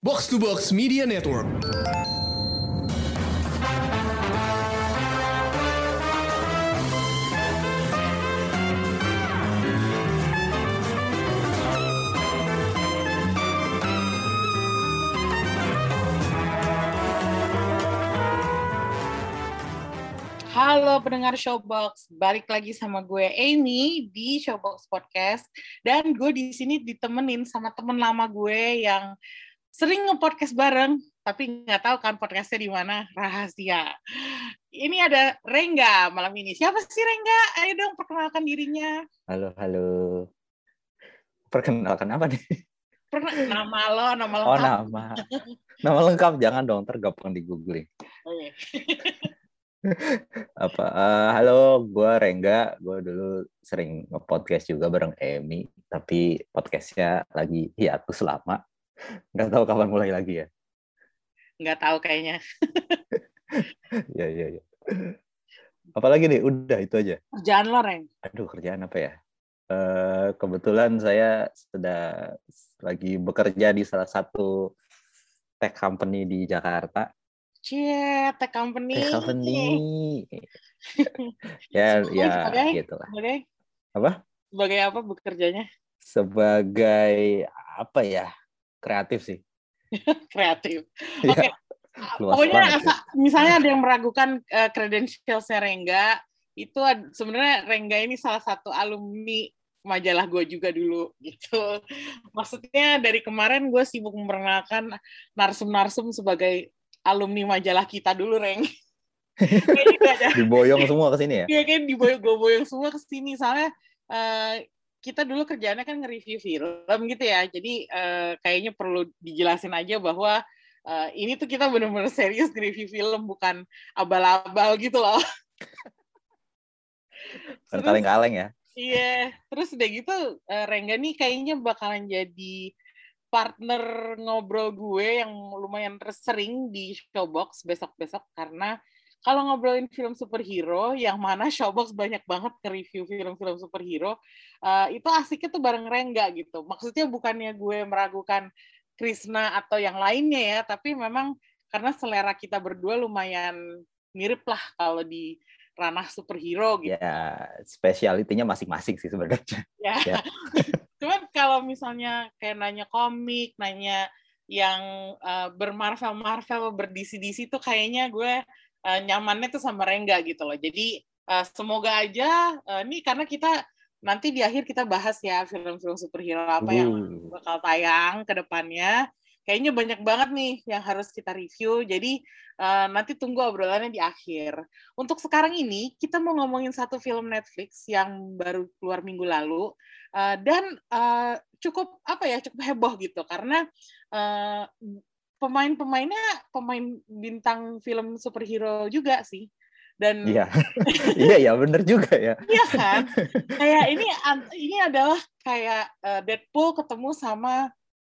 Box to Box Media Network. Halo pendengar Showbox, balik lagi sama gue Amy di Showbox Podcast dan gue di sini ditemenin sama temen lama gue yang sering nge-podcast bareng, tapi nggak tahu kan podcastnya di mana rahasia. Ini ada Rengga malam ini. Siapa sih Rengga? Ayo dong perkenalkan dirinya. Halo, halo. Perkenalkan apa nih? Pernah nama lo, nama lo. Oh, nama. Nama lengkap jangan dong, tergampang di googling. Oh, iya. Apa? eh, halo, gue Rengga. Gue dulu sering nge-podcast juga bareng Emi, tapi podcastnya lagi hiatus lama. Nggak tahu kapan mulai lagi ya. Nggak tahu kayaknya. Ya, ya, ya. Apalagi nih, udah itu aja. Jangan lo, Reng. Aduh, kerjaan apa ya? Eh, kebetulan saya sudah lagi bekerja di salah satu tech company di Jakarta. Cie, tech company. Tech company. ya, Sebagai- ya sebagai- gitu lah. Sebagai, Apa? sebagai apa bekerjanya? Sebagai apa ya? Kreatif sih. Kreatif. Ya, Oke. luas Pokoknya ya. asa- misalnya ada yang meragukan uh, credentialsnya Rengga, itu sebenarnya Rengga ini salah satu alumni majalah gue juga dulu gitu. Maksudnya dari kemarin gue sibuk memperkenalkan narsum-narsum sebagai alumni majalah kita dulu, Reng. Ada- Diboyong semua ke sini ya? Iya kan diboyong gue boyong semua ke sini soalnya eh, kita dulu kerjaannya kan nge-review film gitu ya. Jadi eh, kayaknya perlu dijelasin aja bahwa eh, ini tuh kita bener-bener serius nge-review film bukan abal-abal gitu loh. Terus- kaleng-kaleng ya? Iya, terus udah gitu eh, Rengga nih kayaknya bakalan jadi partner ngobrol gue yang lumayan sering di Showbox besok-besok karena kalau ngobrolin film superhero yang mana Showbox banyak banget nge-review film-film superhero eh, itu asiknya tuh bareng Rengga gitu. Maksudnya bukannya gue meragukan Krisna atau yang lainnya ya, tapi memang karena selera kita berdua lumayan mirip lah kalau di ranah superhero gitu. Ya, spesialitinya masing-masing sih sebenarnya. Ya. Ya. Cuman kalau misalnya kayak nanya komik, nanya yang uh, bermarvel Marvel, berdisi-disi tuh kayaknya gue uh, nyamannya tuh sama Rengga gitu loh. Jadi uh, semoga aja uh, nih karena kita nanti di akhir kita bahas ya film-film superhero apa yang Uh, bakal tayang ke depannya. Kayaknya banyak banget nih yang harus kita review. Jadi eh, nanti tunggu obrolannya di akhir. Untuk sekarang ini kita mau ngomongin satu film Netflix yang baru keluar minggu lalu Eh, dan eh, cukup apa ya cukup heboh gitu karena eh, pemain-pemainnya pemain bintang film superhero juga sih. Dan Iya, iya ya bener juga ya. Iya kan? kayak ini ini adalah kayak eh, Deadpool ketemu sama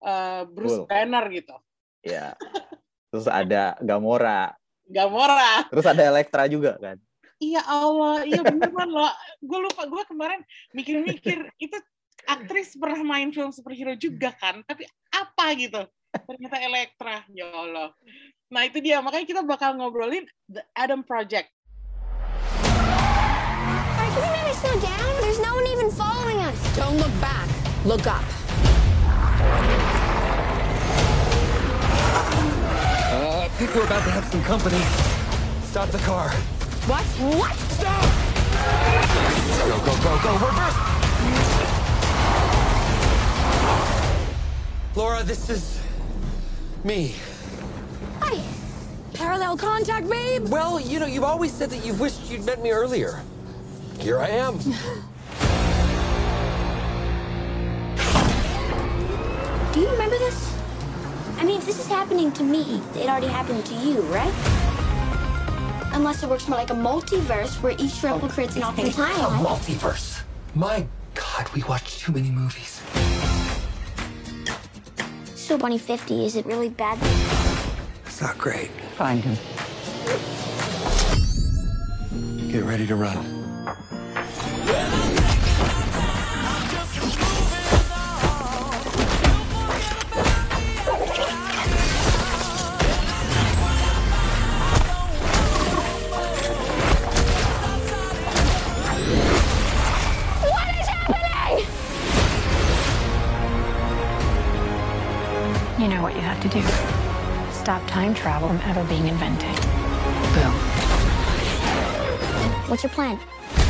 eh, Bruce Cool. Banner gitu. Ya. Terus ada Gamora, Gamora. terus ada Elektra juga kan. Iya Allah, iya beneran loh. Gue lupa, gue kemarin mikir-mikir itu aktris pernah main film superhero juga kan, tapi apa gitu? Ternyata Elektra, ya Allah. Nah itu dia, makanya kita bakal ngobrolin The Adam Project. Alright, can we maybe slow down? There's no one even following us. Don't look back. Look up. Uh, I think we're about to have some company. Stop the car. What? What? Stop! Go, go, go, go, reverse! Laura, this is me. Hi. Parallel contact, babe. Well, you know, you've always said that you wished you'd met me earlier. Here I am. Do you remember this? I mean, if this is happening to me, it already happened to you, right? Unless it works more like a multiverse where each replicates an alternate A timeline. multiverse. My God, we watch too many movies. So, Bunny 50, is it really bad? It's not great. Find him. Get ready to run. To do. Stop time travel from ever being invented. Boom. What's your plan?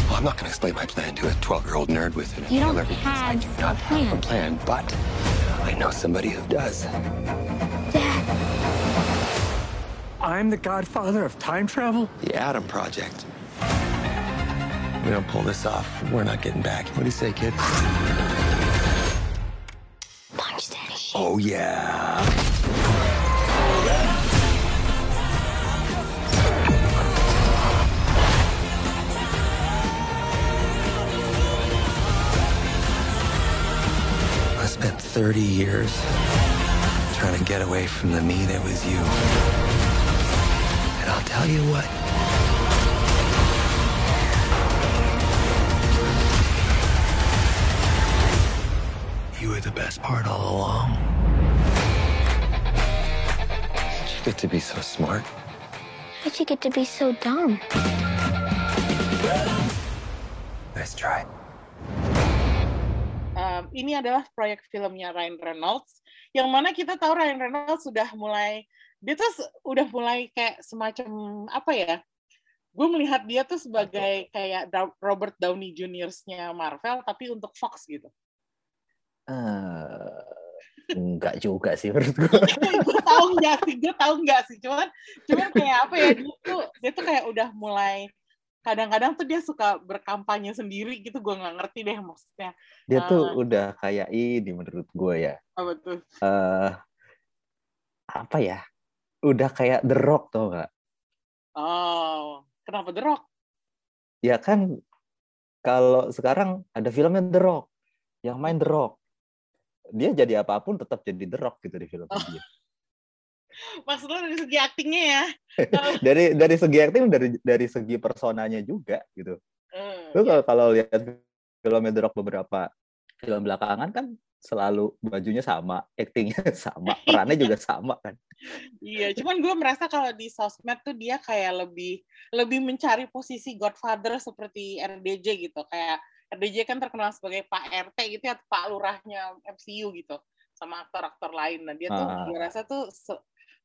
Well, I'm not going to explain my plan to a 12-year-old nerd with an You don't inhaler because I have do not a have a plan. plan, but I know somebody who does. Dad. I'm the godfather of time travel? The Adam Project. We don't pull this off, we're not getting back. What do you say, kid? Punch Daddy. Oh, yeah. 30 years trying to get away from the me that was you. And I'll tell you what. You were the best part all along. You get to be so smart. How'd you get to be so dumb? Nice try. Um, ini adalah proyek filmnya Ryan Reynolds, yang mana kita tahu Ryan Reynolds sudah mulai, dia tuh udah mulai kayak semacam apa ya? Gue melihat dia tuh sebagai kayak Robert Downey Jr.-nya Marvel, tapi untuk Fox gitu. Eh, enggak juga sih menurut gue. gue tahu nggak sih, gue tahu nggak sih, cuman cuman kayak apa ya dia tuh dia tuh kayak udah mulai kadang-kadang tuh dia suka berkampanye sendiri gitu, gue nggak ngerti deh maksudnya Dia tuh Ah. udah kayak ini menurut gue ya. apa tuh. eh apa ya? Udah kayak The Rock tau gak? Oh, kenapa The Rock? Ya kan kalau sekarang ada filmnya The Rock. Yang main The Rock. Dia jadi apa pun tetap jadi The Rock gitu di film Oh. dia. Maksudnya dari segi aktingnya ya? dari dari segi acting dari dari segi personanya juga gitu. Hmm, Lu kalau kalau lihat filmnya The Rock beberapa film belakangan kan selalu bajunya sama, actingnya sama, perannya juga sama kan. Iya, cuman gue merasa kalau di sosmed tuh dia kayak lebih lebih mencari posisi Godfather seperti RDJ gitu. Kayak RDJ kan terkenal sebagai Pak RT gitu ya, Pak Lurahnya MCU gitu, sama aktor-aktor lain. Nah dia tuh, Ah. gue rasa tuh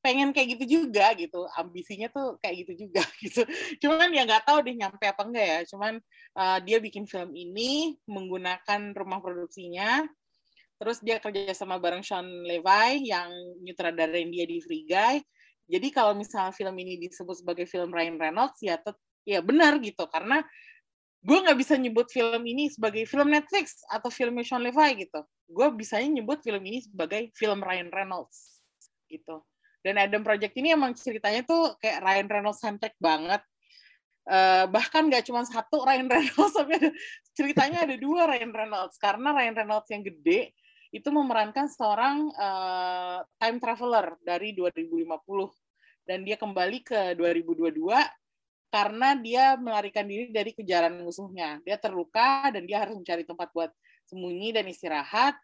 pengen kayak gitu juga gitu, ambisinya tuh kayak gitu juga gitu. Cuman ya nggak tahu deh nyampe apa enggak ya. Cuman uh, dia bikin film ini menggunakan rumah produksinya Terus dia kerja sama bareng Sean Levi yang nyutradarain dia di Free Guy. Jadi kalau misalnya film ini disebut sebagai film Ryan Reynolds ya tet- ya benar gitu karena gue nggak bisa nyebut film ini sebagai film Netflix atau filmnya Sean Levi gitu. Gue bisanya nyebut film ini sebagai film Ryan Reynolds gitu. Dan Adam Project ini emang ceritanya tuh kayak Ryan Reynolds centric banget. Eh, bahkan nggak cuma satu Ryan Reynolds, tapi ada, ceritanya ada dua Ryan Reynolds karena Ryan Reynolds yang gede itu memerankan seorang eh, time traveler dari 2050 dan dia kembali ke 2022 karena dia melarikan diri dari kejaran musuhnya. Dia terluka dan dia harus mencari tempat buat sembunyi dan istirahat.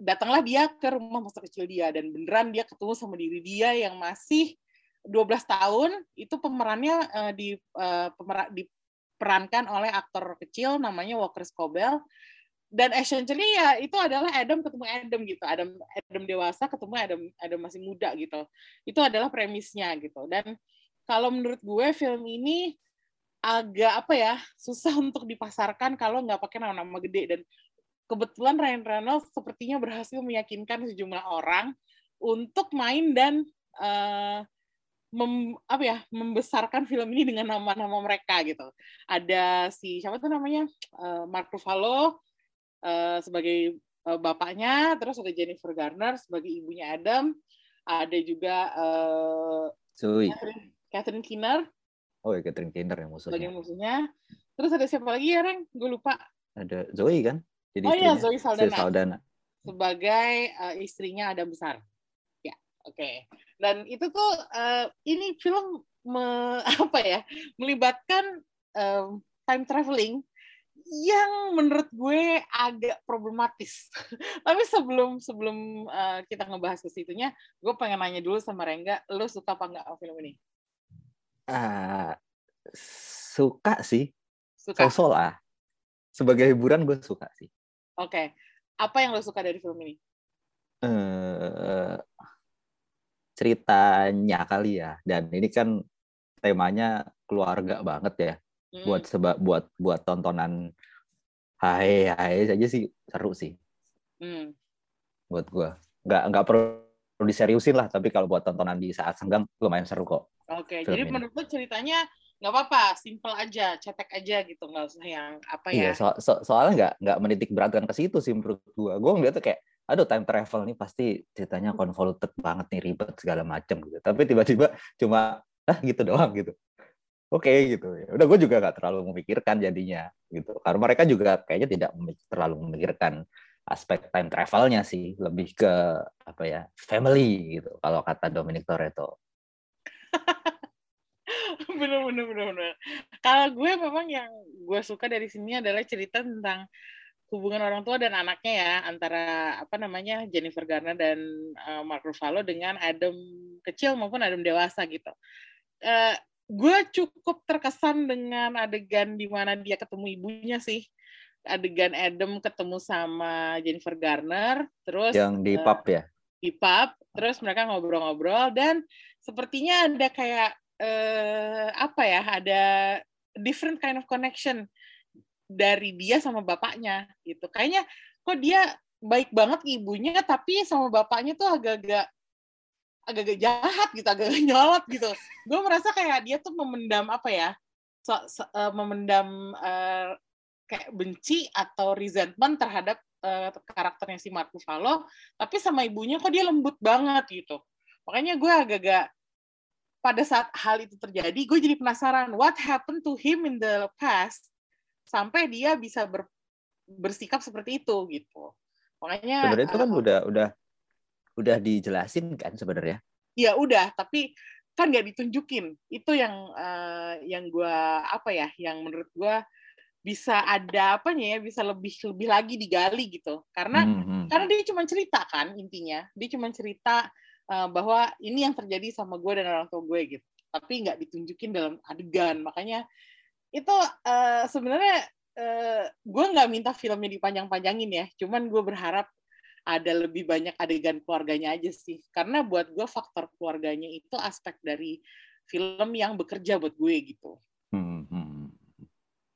Datanglah dia ke rumah masa kecil dia dan beneran dia ketemu sama diri dia yang masih 12 tahun. Itu pemerannya eh, di pemera- diperankan oleh aktor kecil namanya Walker Scobell. Dan essentially ya itu adalah Adam ketemu Adam gitu. Adam Adam dewasa ketemu Adam Adam masih muda gitu. Itu adalah premisnya gitu. Dan kalau menurut gue film ini agak apa ya susah untuk dipasarkan kalau nggak pakai nama-nama gede. Dan kebetulan Ryan Reynolds sepertinya berhasil meyakinkan sejumlah orang untuk main dan eh, mem, apa ya membesarkan film ini dengan nama-nama mereka gitu ada si siapa tuh namanya Eh, Mark Ruffalo eh, sebagai eh, bapaknya, terus ada Jennifer Garner sebagai ibunya Adam, ada juga Zoe. Catherine, Catherine Keener Oh ya Catherine Keener yang sebagai musuhnya. musuhnya. Terus ada siapa lagi ya, Reng? Gue lupa. Ada Zoe kan? Jadi Oh iya. Zoe Saldana. Saldana. sebagai eh, istrinya Adam besar. Ya, oke. Dan itu tuh eh, ini film me- apa ya? melibatkan em, time traveling yang menurut gue agak problematis. Tapi sebelum sebelum eh, kita ngebahas ke situnya, gue pengen nanya dulu sama Rengga, lo suka apa nggak sama film ini? Ah, suka sih. Suka. So-so lah. Sebagai hiburan gue suka sih. Oke. Apa yang lo suka dari film ini? eh ceritanya kali ya. Dan ini kan temanya keluarga banget ya. Hmm. Buat seba, buat buat tontonan hai hai saja sih seru sih Hmm. buat gua. Nggak nggak perlu diseriusin lah, tapi kalau buat tontonan di saat senggang lumayan seru kok. Oke, Film jadi ini. menurut lu ceritanya nggak apa-apa, simple aja, cetek aja gitu, nggak usah yang apa Iya, ya. so, so- soalnya nggak nggak menitik beratkan ke situ sih menurut gua. Gua ngeliatnya kayak, aduh time travel nih pasti ceritanya convoluted banget nih ribet segala macam gitu. Tapi tiba-tiba cuma ah gitu doang gitu. Oke gitu ya. Udah gue juga nggak terlalu memikirkan jadinya gitu. Karena mereka juga kayaknya tidak terlalu memikirkan aspek time travelnya sih, lebih ke apa ya family gitu. Kalau kata Dominic Toretto. bener bener bener bener. Kalau gue memang yang gue suka dari sini adalah cerita tentang hubungan orang tua dan anaknya ya antara apa namanya Jennifer Garner dan uh, Mark Ruffalo dengan Adam kecil maupun Adam dewasa gitu. Eh, gue cukup terkesan dengan adegan di mana dia ketemu ibunya sih. Adegan Adam ketemu sama Jennifer Garner, terus Yang di eh, pub ya. di pub, terus mereka ngobrol-ngobrol dan sepertinya ada kayak eh, apa ya, ada different kind of connection dari dia sama bapaknya gitu. Kayaknya kok dia baik banget ibunya tapi sama bapaknya tuh agak-agak agak-agak jahat gitu, agak-agak nyolot gitu. Gue merasa kayak dia tuh memendam apa ya, so- so- eh, memendam eh, kayak benci atau resentment terhadap eh, karakternya si Mark Ruffalo tapi sama ibunya kok dia lembut banget gitu. Makanya gue agak-agak pada saat hal itu terjadi, gue jadi penasaran what happened to him in the past sampai dia bisa ber- bersikap seperti itu gitu. Makanya Sebenarnya itu kan eh, udah udah udah dijelasin kan sebenarnya. ya udah, tapi kan nggak ditunjukin. Itu yang eh, yang gue apa ya, yang menurut gue bisa ada apanya ya, bisa lebih lebih lagi digali gitu. Karena Hmm, hmm. karena dia cuma cerita kan intinya dia cuma cerita uh, bahwa ini yang terjadi sama gue dan orang tua gue gitu tapi nggak ditunjukin dalam adegan makanya itu uh, sebenarnya uh, gue nggak minta filmnya dipanjang-panjangin ya cuman gue berharap ada lebih banyak adegan keluarganya aja sih karena buat gue faktor keluarganya itu aspek dari film yang bekerja buat gue gitu Hmm, hmm.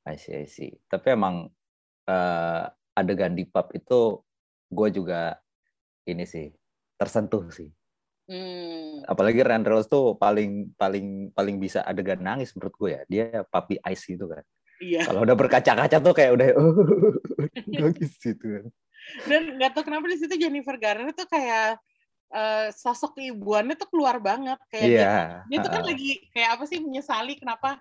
I see, I see. Tapi emang eh, adegan di pub itu gue juga ini sih tersentuh sih. Hmm. Apalagi Ryan Reynolds tuh paling paling paling bisa adegan nangis menurut gue ya. Dia puppy eyes gitu kan. iya Kalau udah berkaca-kaca tuh kayak udah nangis gitu kan. dan nggak tahu kenapa di situ Jennifer Garner tuh kayak eh, sosok keibuannya tuh keluar banget kayak dia, Iya. dia tuh kan heeh. lagi kayak apa sih menyesali kenapa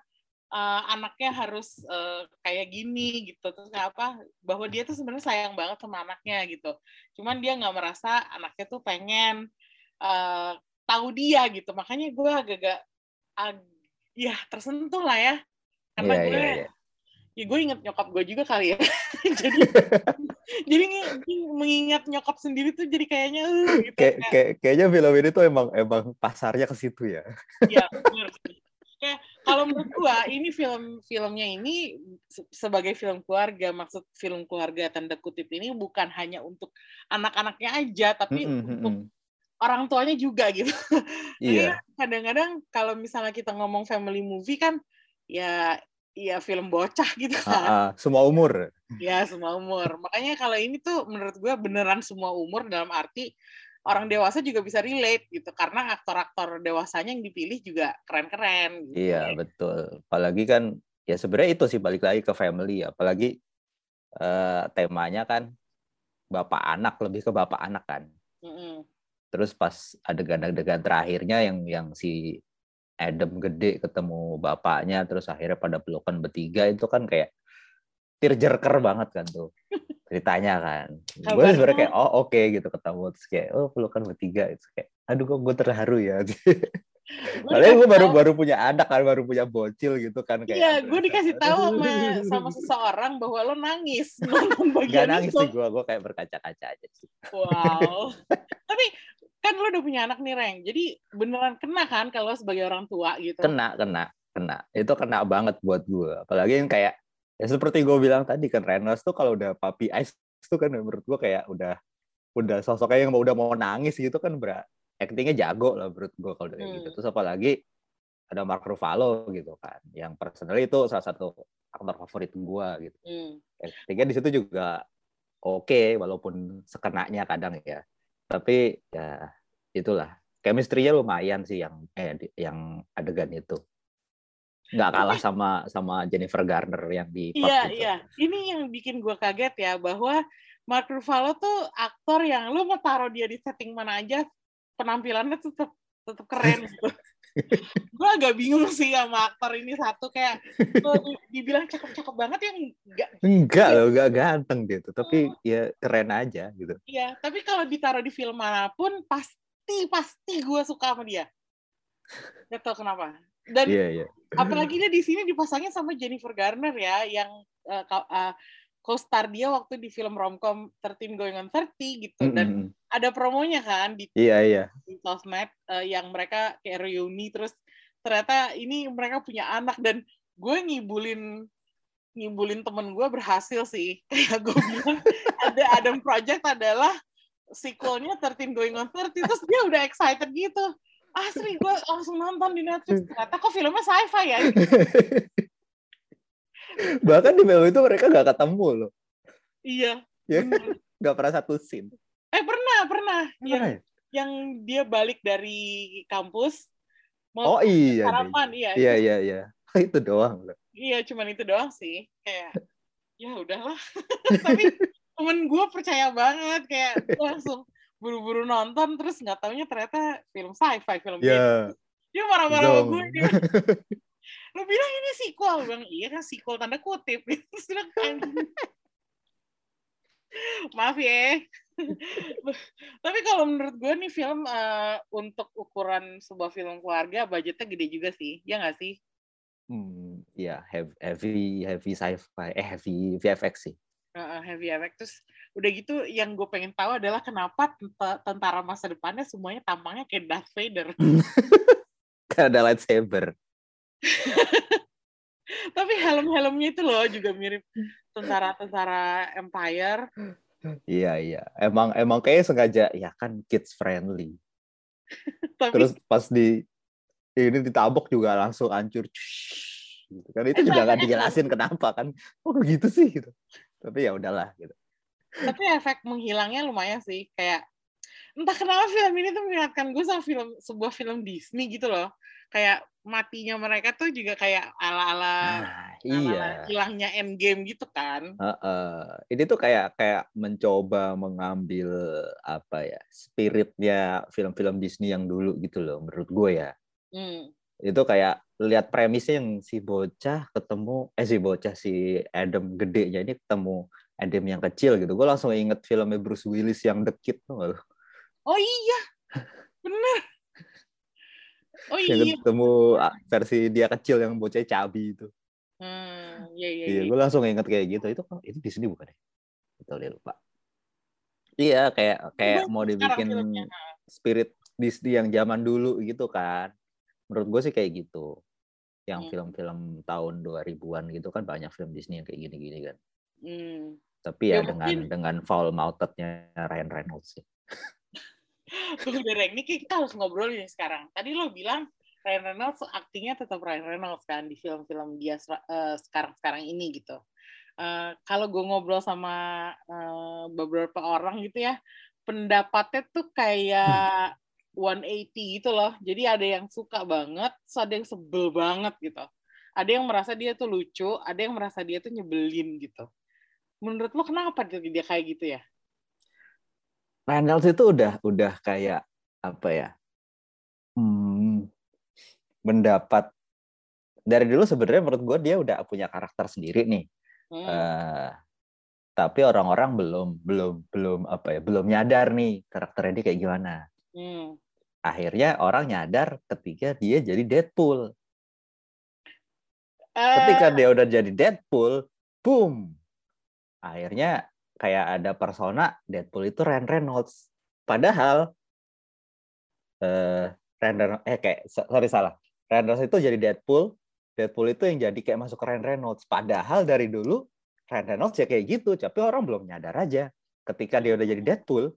eh, anaknya harus eh, kayak gini gitu terus kayak apa bahwa dia tuh sebenarnya sayang banget sama anaknya gitu cuman dia nggak merasa anaknya tuh pengen eh, tahu dia gitu makanya gue agak-agak ag- ya tersentuh lah ya karena Iya, gue iya, iya. ya gue inget nyokap gue juga kali ya jadi jadi mengingat nyokap sendiri tuh jadi kayaknya uh, gitu Kayak, kayak, kayak kayaknya film ini tuh emang emang pasarnya ke situ ya. ya sih. kayak kalau menurut gue ini film filmnya ini se- sebagai film keluarga maksud film keluarga tanda kutip ini bukan hanya untuk anak-anaknya aja tapi Mm-mm, untuk mm-mm. Orang tuanya juga gitu Iya. kadang-kadang kalau misalnya kita ngomong family movie kan ya ya film bocah gitu kan ah, semua umur. Ya, semua umur. Makanya kalau ini tuh menurut gue beneran semua umur dalam arti orang dewasa juga bisa relate gitu. Karena aktor-aktor dewasanya yang dipilih juga keren-keren. Gitu. Iya betul. Apalagi kan ya sebenarnya itu sih balik lagi ke family. Apalagi eh, temanya kan bapak anak lebih ke bapak anak kan. Terus pas adegan-adegan terakhirnya yang yang si Adam gede ketemu bapaknya terus akhirnya pada pelukan bertiga itu kan kayak tearjerker banget kan tuh ceritanya kan. Gue sebenarnya kayak oh oke gitu ketemu terus kayak oh pelukan bertiga itu kayak aduh kok gue terharu ya. Padahal gue baru tahu- baru punya anak kan, baru punya bocil gitu kan kayak. Iya, gue dikasih tahu sama sama seseorang bahwa lo nangis Gak nangis itu. sih gue, gue kayak berkaca-kaca aja sih. Wow. Tapi kan lo udah punya anak nih, Reng. Jadi beneran kena kan kalau sebagai orang tua gitu. Kena, kena, kena. Itu kena banget buat gue. Apalagi yang kayak ya seperti gue bilang tadi kan Reynolds tuh kalau udah puppy eyes tuh kan menurut gue kayak udah udah sosoknya yang udah mau nangis gitu kan berat actingnya jago lah menurut gue kalau kayak gitu. Hmm. Terus apalagi ada Mark Ruffalo gitu kan, yang personally itu salah satu aktor favorit gue gitu. Hmm. Actingnya di situ juga oke walaupun sekenanya kadang ya. Tapi ya itulah chemistry-nya lumayan sih yang eh yang adegan itu. Nggak kalah sama sama Jennifer Garner yang di Iya, itu. iya. Ini yang bikin gue kaget ya bahwa Mark Ruffalo tuh aktor yang lu mau taruh dia di setting mana aja penampilannya tetap tetap keren gitu. Gue agak bingung sih sama aktor ini satu kayak dibilang cakep-cakep banget yang enggak Enggak loh, enggak ganteng gitu. Tapi Hmm. ya keren aja gitu. Iya, tapi kalau ditaruh di film mana pun pasti pasti gue suka sama dia. Gak tau kenapa. Dan Iya, iya. apalagi dia di sini dipasangin sama Jennifer Garner ya, yang uh, uh, co-star dia waktu di film romcom 13 Going on 30 gitu. Dan Mm-mm. ada promonya kan di, iya. di sosmed uh, yang mereka kayak reuni terus ternyata ini mereka punya anak dan gue ngibulin ngibulin temen gue berhasil sih kayak gue bilang ada Adam Project adalah sequelnya 13 Going on 30 terus dia udah excited gitu asli gue langsung nonton di Netflix ternyata kok filmnya sci-fi ya Bahkan di film itu mereka nggak ketemu loh. iya Ya, nggak pernah satu scene. eh pernah pernah yang Pernah ya? yang dia balik dari kampus mau Oh iya. deh. sarapan iya Iya, iya, iya. Itu doang loh. Iya, cuman itu doang sih. Kayak, ya udahlah. Tapi temen gue percaya banget. Kayak langsung buru-buru nonton, terus nggak taunya ternyata film sci-fi, film beda. Ya, Dia marah-marah sama gue. Dia, Lo bilang ini sequel. Bang, iya kan sequel tanda kutip. Terus dia bilang, "Anjing." Maaf ya. Tapi kalau menurut gue nih film eh, untuk ukuran sebuah film keluarga, budgetnya gede juga sih. Ya nggak sih? Hmm, ya heavy, heavy, heavy sci-fi, eh heavy VFX sih. Heeh, heavy effect terus udah gitu yang gue pengen tahu adalah kenapa tenta- tentara masa depannya semuanya tampangnya kayak Darth Vader Kan ada lightsaber. Helm-helmnya itu loh juga mirip tentara-tentara Empire Iya, iya. Emang emang kayak sengaja ya kan kids friendly. tapi Terus pas di ini ditabok juga langsung hancur. Gitu kan itu juga nggak dijelasin kenapa kan. Oh gitu sih gitu. Tapi ya udahlah gitu. tapi efek menghilangnya lumayan sih kayak entah kenapa film ini tuh mengingatkan gue sama film sebuah film Disney gitu loh kayak matinya mereka tuh juga kayak ala-ala Nah, iya. hilangnya endgame gitu kan Heeh. Ini tuh kayak kayak mencoba mengambil apa ya spiritnya film-film Disney yang dulu gitu loh menurut gue ya. hmm. Itu kayak lihat premisnya yang si bocah ketemu eh si bocah si Adam gedenya ini ketemu Adam yang kecil gitu. Gue langsung inget filmnya Bruce Willis yang The Kid tuh? Oh iya bener oh Yang iya ketemu ah, versi dia kecil yang bocah cabi itu. Hmm, iya iya. Iya, iya. gue langsung inget kayak gitu. Itu itu Disney bukan ya? Betul dia lupa. Iya, kayak kayak mau dibikin filmnya. spirit Disney yang zaman dulu gitu kan. Menurut gue sih kayak gitu. Yang Hmm. film-film tahun 2000-an gitu kan banyak film Disney yang kayak gini-gini kan. Hmm. Tapi ya, Ya, dengan mungkin- dengan foul mouthed-nya Ryan Reynolds sih. Tuh Derek, ini kita harus ngobrol nih sekarang. Tadi lo bilang Ryan Reynolds aktingnya tetap Ryan Reynolds kan di film-film dia eh, sekarang-sekarang ini gitu. Eh, kalau gue ngobrol sama eh, beberapa orang gitu ya, pendapatnya tuh kayak 180 gitu loh. Jadi ada yang suka banget, ada yang sebel banget gitu. Ada yang merasa dia tuh lucu, ada yang merasa dia tuh nyebelin gitu. Menurut lo kenapa dia kayak gitu ya? Reynolds itu udah udah kayak apa ya? Hmm, mendapat dari dulu sebenarnya menurut gue dia udah punya karakter sendiri nih. Hmm. Eh, tapi orang-orang belum belum belum apa ya belum nyadar nih karakternya dia kayak gimana. Hmm. Akhirnya orang nyadar ketika dia jadi Deadpool. Eh, Ketika dia udah jadi Deadpool, boom. Akhirnya kayak ada persona Deadpool itu Ryan Reynolds. Padahal eh Ryan Reynolds, eh kayak sorry salah. Ryan Reynolds itu jadi Deadpool, Deadpool itu yang jadi kayak masuk ke Ryan Reynolds. Padahal dari dulu Ryan Reynolds ya kayak gitu, tapi orang belum nyadar aja. Ketika dia udah jadi Deadpool,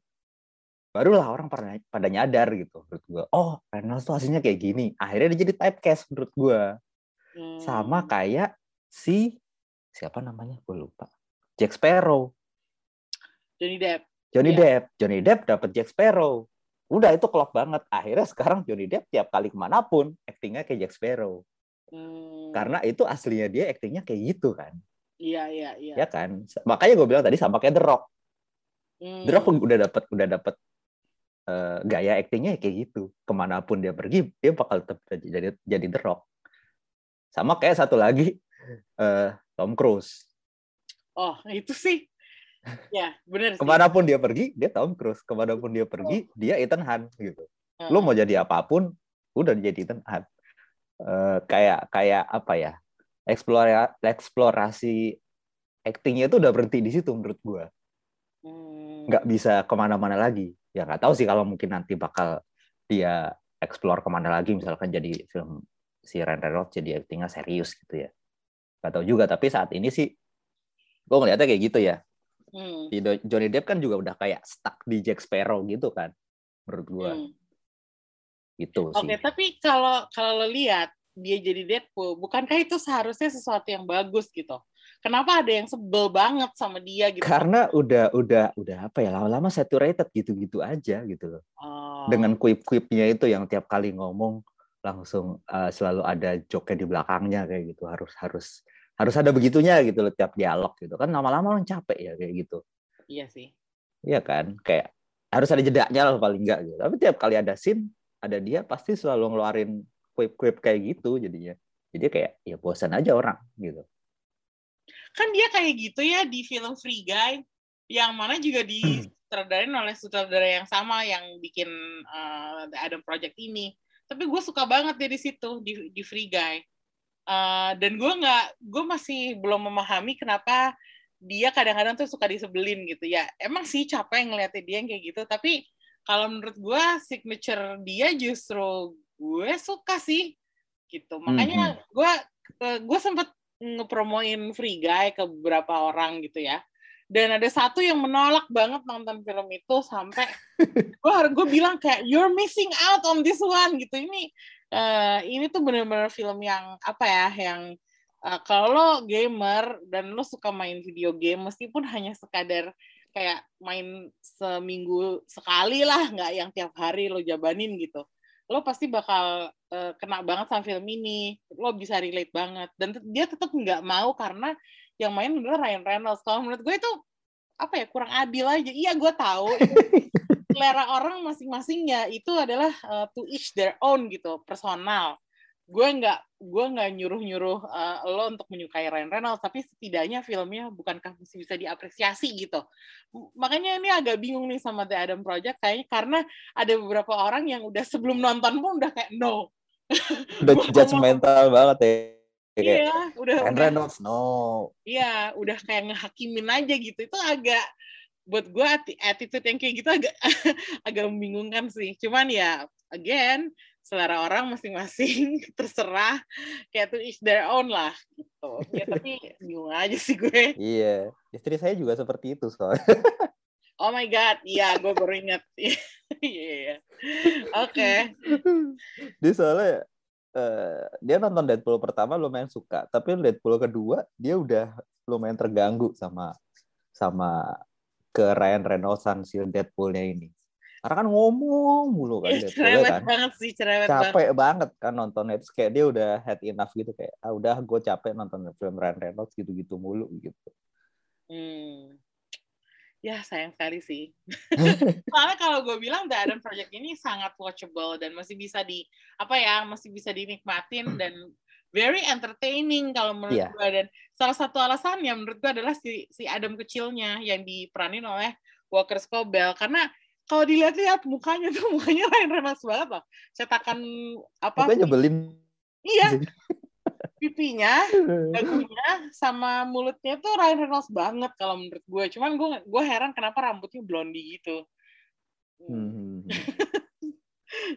barulah orang pada pada nyadar gitu menurut gue oh Reynolds tuh aslinya kayak gini akhirnya dia jadi typecast menurut gue Hmm. sama kayak si siapa namanya gue lupa Jack Sparrow Johnny Depp. Johnny Iya. Depp Johnny Depp dapat Jack Sparrow udah itu klop banget akhirnya sekarang Johnny Depp tiap kali ke mana pun aktingnya kayak Jack Sparrow Hmm. karena itu aslinya dia aktingnya kayak gitu kan Iya, iya, iya. ya kan makanya gue bilang tadi sama kayak The Rock Hmm. The Rock udah dapat udah dapat eh, gaya aktingnya kayak gitu ke mana pun dia pergi dia bakal tetap jadi jadi The Rock sama kayak satu lagi eh, Tom Cruise Oh, itu sih. Ya, bener sih. ke mana pun dia pergi dia Tom Cruise. Ke mana pun dia pergi dia Ethan Hunt gitu. Heeh. lu mau jadi apa pun udah jadi Ethan Hunt. Eh, kayak kayak apa ya? Eksplorasi eksplorasi aktingnya itu udah berhenti di situ menurut gua. Hmm. nggak bisa ke mana-mana lagi. Ya nggak tahu sih kalau mungkin nanti bakal dia explore ke mana lagi. Misalkan jadi film si Ryan Reynolds jadi aktingnya serius gitu ya. Nggak tahu juga tapi saat ini sih gue ngeliatnya kayak gitu ya Hmm. Do- Johnny Depp kan juga udah kayak stuck di Jack Sparrow gitu kan menurut gua Hmm. gitu Oke, sih tapi kalau kalau lo lihat dia jadi Deadpool, bukankah itu seharusnya sesuatu yang bagus gitu? Kenapa ada yang sebel banget sama dia gitu? karena udah udah udah apa ya lama-lama saturated gitu-gitu aja gitu loh Oh, dengan quip-quipnya itu yang tiap kali ngomong langsung uh, selalu ada joke di belakangnya kayak gitu harus harus harus ada begitunya gitu loh tiap dialog gitu kan lama-lama orang capek ya kayak gitu iya sih. Iya kan kayak harus ada jedaknya lah paling enggak gitu tapi tiap kali ada scene ada dia pasti selalu ngeluarin quip-quip kayak gitu jadinya jadi kayak ya bosan aja orang gitu Kan dia kayak gitu ya di film Free Guy, yang mana juga disutradarain oleh sutradara yang sama yang bikin uh, The Adam Project ini. Tapi gue suka banget dia di situ di, di Free Guy. Uh, dan gue nggak, gue masih belum memahami kenapa dia kadang-kadang tuh suka disebelin gitu ya. Emang sih capek ngeliatin dia yang kayak gitu, tapi kalau menurut gue signature dia justru gue suka sih gitu. Makanya gue gue sempet ngepromoin Free Guy ke beberapa orang gitu ya. Dan ada satu yang menolak banget nonton film itu sampai gue gue bilang kayak you're missing out on this one gitu. Ini eh, ini tuh bener-bener film yang apa ya yang eh, kalau gamer dan lo suka main video game meskipun hanya sekadar kayak main seminggu sekali lah nggak yang tiap hari lo jabanin gitu lo pasti bakal uh, kena banget sama film ini lo bisa relate banget. Dan dia tetap nggak mau karena yang main adalah Ryan Reynolds. Kalau menurut gue itu apa ya kurang adil aja. Iya gue tahu selera orang masing-masing ya itu adalah uh, to each their own gitu personal. Gue nggak gue nggak nyuruh-nyuruh uh, lo untuk menyukai Ryan Reynolds tapi setidaknya filmnya bukankah masih bisa diapresiasi gitu. Makanya ini agak bingung nih sama The Adam Project kayaknya karena ada beberapa orang yang udah sebelum nonton pun udah kayak no. Udah judgmental banget ya. Iya udah Ryan Reynolds no. Iya udah kayak ngehakimin aja gitu. Itu agak buat gue attitude yang kayak gitu agak agak membingungkan sih. Cuman ya again selera orang masing-masing terserah. Kayak to each their own lah gitu. Ya tapi bingung aja sih gue. Iya istri saya juga seperti itu soalnya. Oh my god iya gue baru ingat. Iya iya. oke. Dia soalnya eh, dia nonton Deadpool pertama lumayan suka tapi Deadpool kedua dia udah lumayan terganggu sama sama ke Ryan Reynoldsan si Deadpoolnya ini. Karena kan ngomong mulu kan Deadpoolnya cerewet kan? banget sih cerewet banget capek banget. kan nontonnya. Terus kayak dia udah had enough gitu kayak ah udah gue capek nonton film Ryan Reynolds gitu-gitu mulu gitu. Hmm. Ya sayang sekali sih. Soalnya kalau gue bilang The Adam Project ini sangat watchable dan masih bisa di apa ya masih bisa dinikmatin dan very entertaining kalau menurut Iya. gue dan salah satu alasannya menurut gue adalah si si Adam kecilnya yang diperanin oleh Walker Scobell. Karena kalau dilihat-lihat mukanya tuh mukanya Ryan Reynolds banget loh. Cetakan apa? Pokoknya nyebelin. Iya. Pipinya dagunya sama mulutnya tuh Ryan Reynolds banget kalau menurut gue. Cuman gue gue heran kenapa rambutnya blondie gitu. Hmm,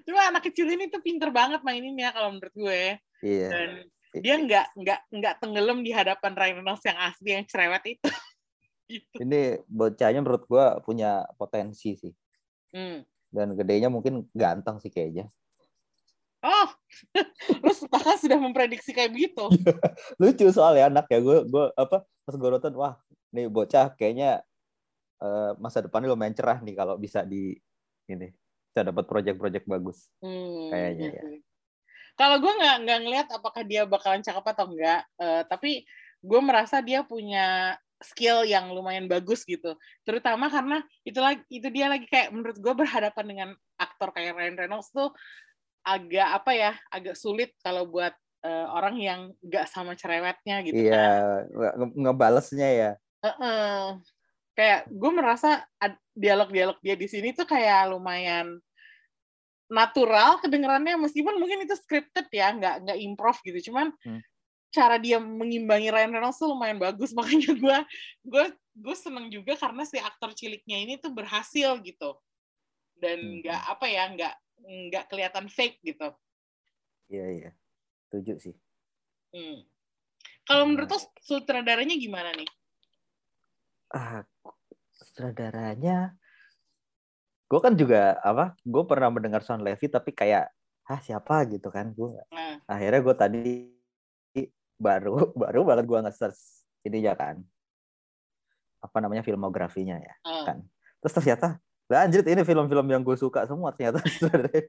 Cuma anak kecil ini tuh pinter banget maininnya kalau menurut gue. iya Dan dia nggak nggak nggak tenggelam di hadapan Ryan Reynolds yang asli yang cerewet itu. gitu. ini bocahnya menurut gua punya potensi sih Hmm. Dan gedenya mungkin ganteng sih kayaknya. Oh, lu bahkan sudah memprediksi kayak begitu. Lucu soalnya anak ya gue gue apa pas gue nonton wah nih bocah kayaknya eh, masa depannya lumayan cerah nih kalau bisa di ini bisa dapat project-project bagus. Hmm, Kayaknya ya. gitu. Kalau gue nggak nggak ngelihat apakah dia bakalan cakep atau enggak, eh, tapi gue merasa dia punya skill yang lumayan bagus gitu. Terutama karena itu lagi itu dia lagi kayak menurut gue berhadapan dengan aktor kayak Ryan Reynolds tuh agak apa ya, agak sulit kalau buat eh, orang yang nggak sama cerewetnya gitu kan. Iya, nge- ngebalesnya ya. Heeh. Kayak gue merasa dialog-dialog dia di sini tuh kayak lumayan natural kedengerannya meskipun mungkin itu scripted ya nggak nggak improv gitu cuman Hmm. cara dia mengimbangi Ryan Reynolds tuh lumayan bagus makanya gue gue gue seneng juga karena si aktor ciliknya ini tuh berhasil gitu dan Hmm. nggak apa ya nggak nggak kelihatan fake gitu Iya iya. Setuju sih. Hmm. kalau Hmm. menurut lo sutradaranya gimana nih Ah, sutradaranya gue kan juga apa gue pernah mendengar Sean Levy tapi kayak ah siapa? gitu kan. Gue nah. akhirnya gue tadi baru baru banget gue nge-search ini ya kan. Apa namanya filmografinya ya eh. kan. Terus ternyata lah anjir ini film-film yang gue suka semua ternyata. Dia.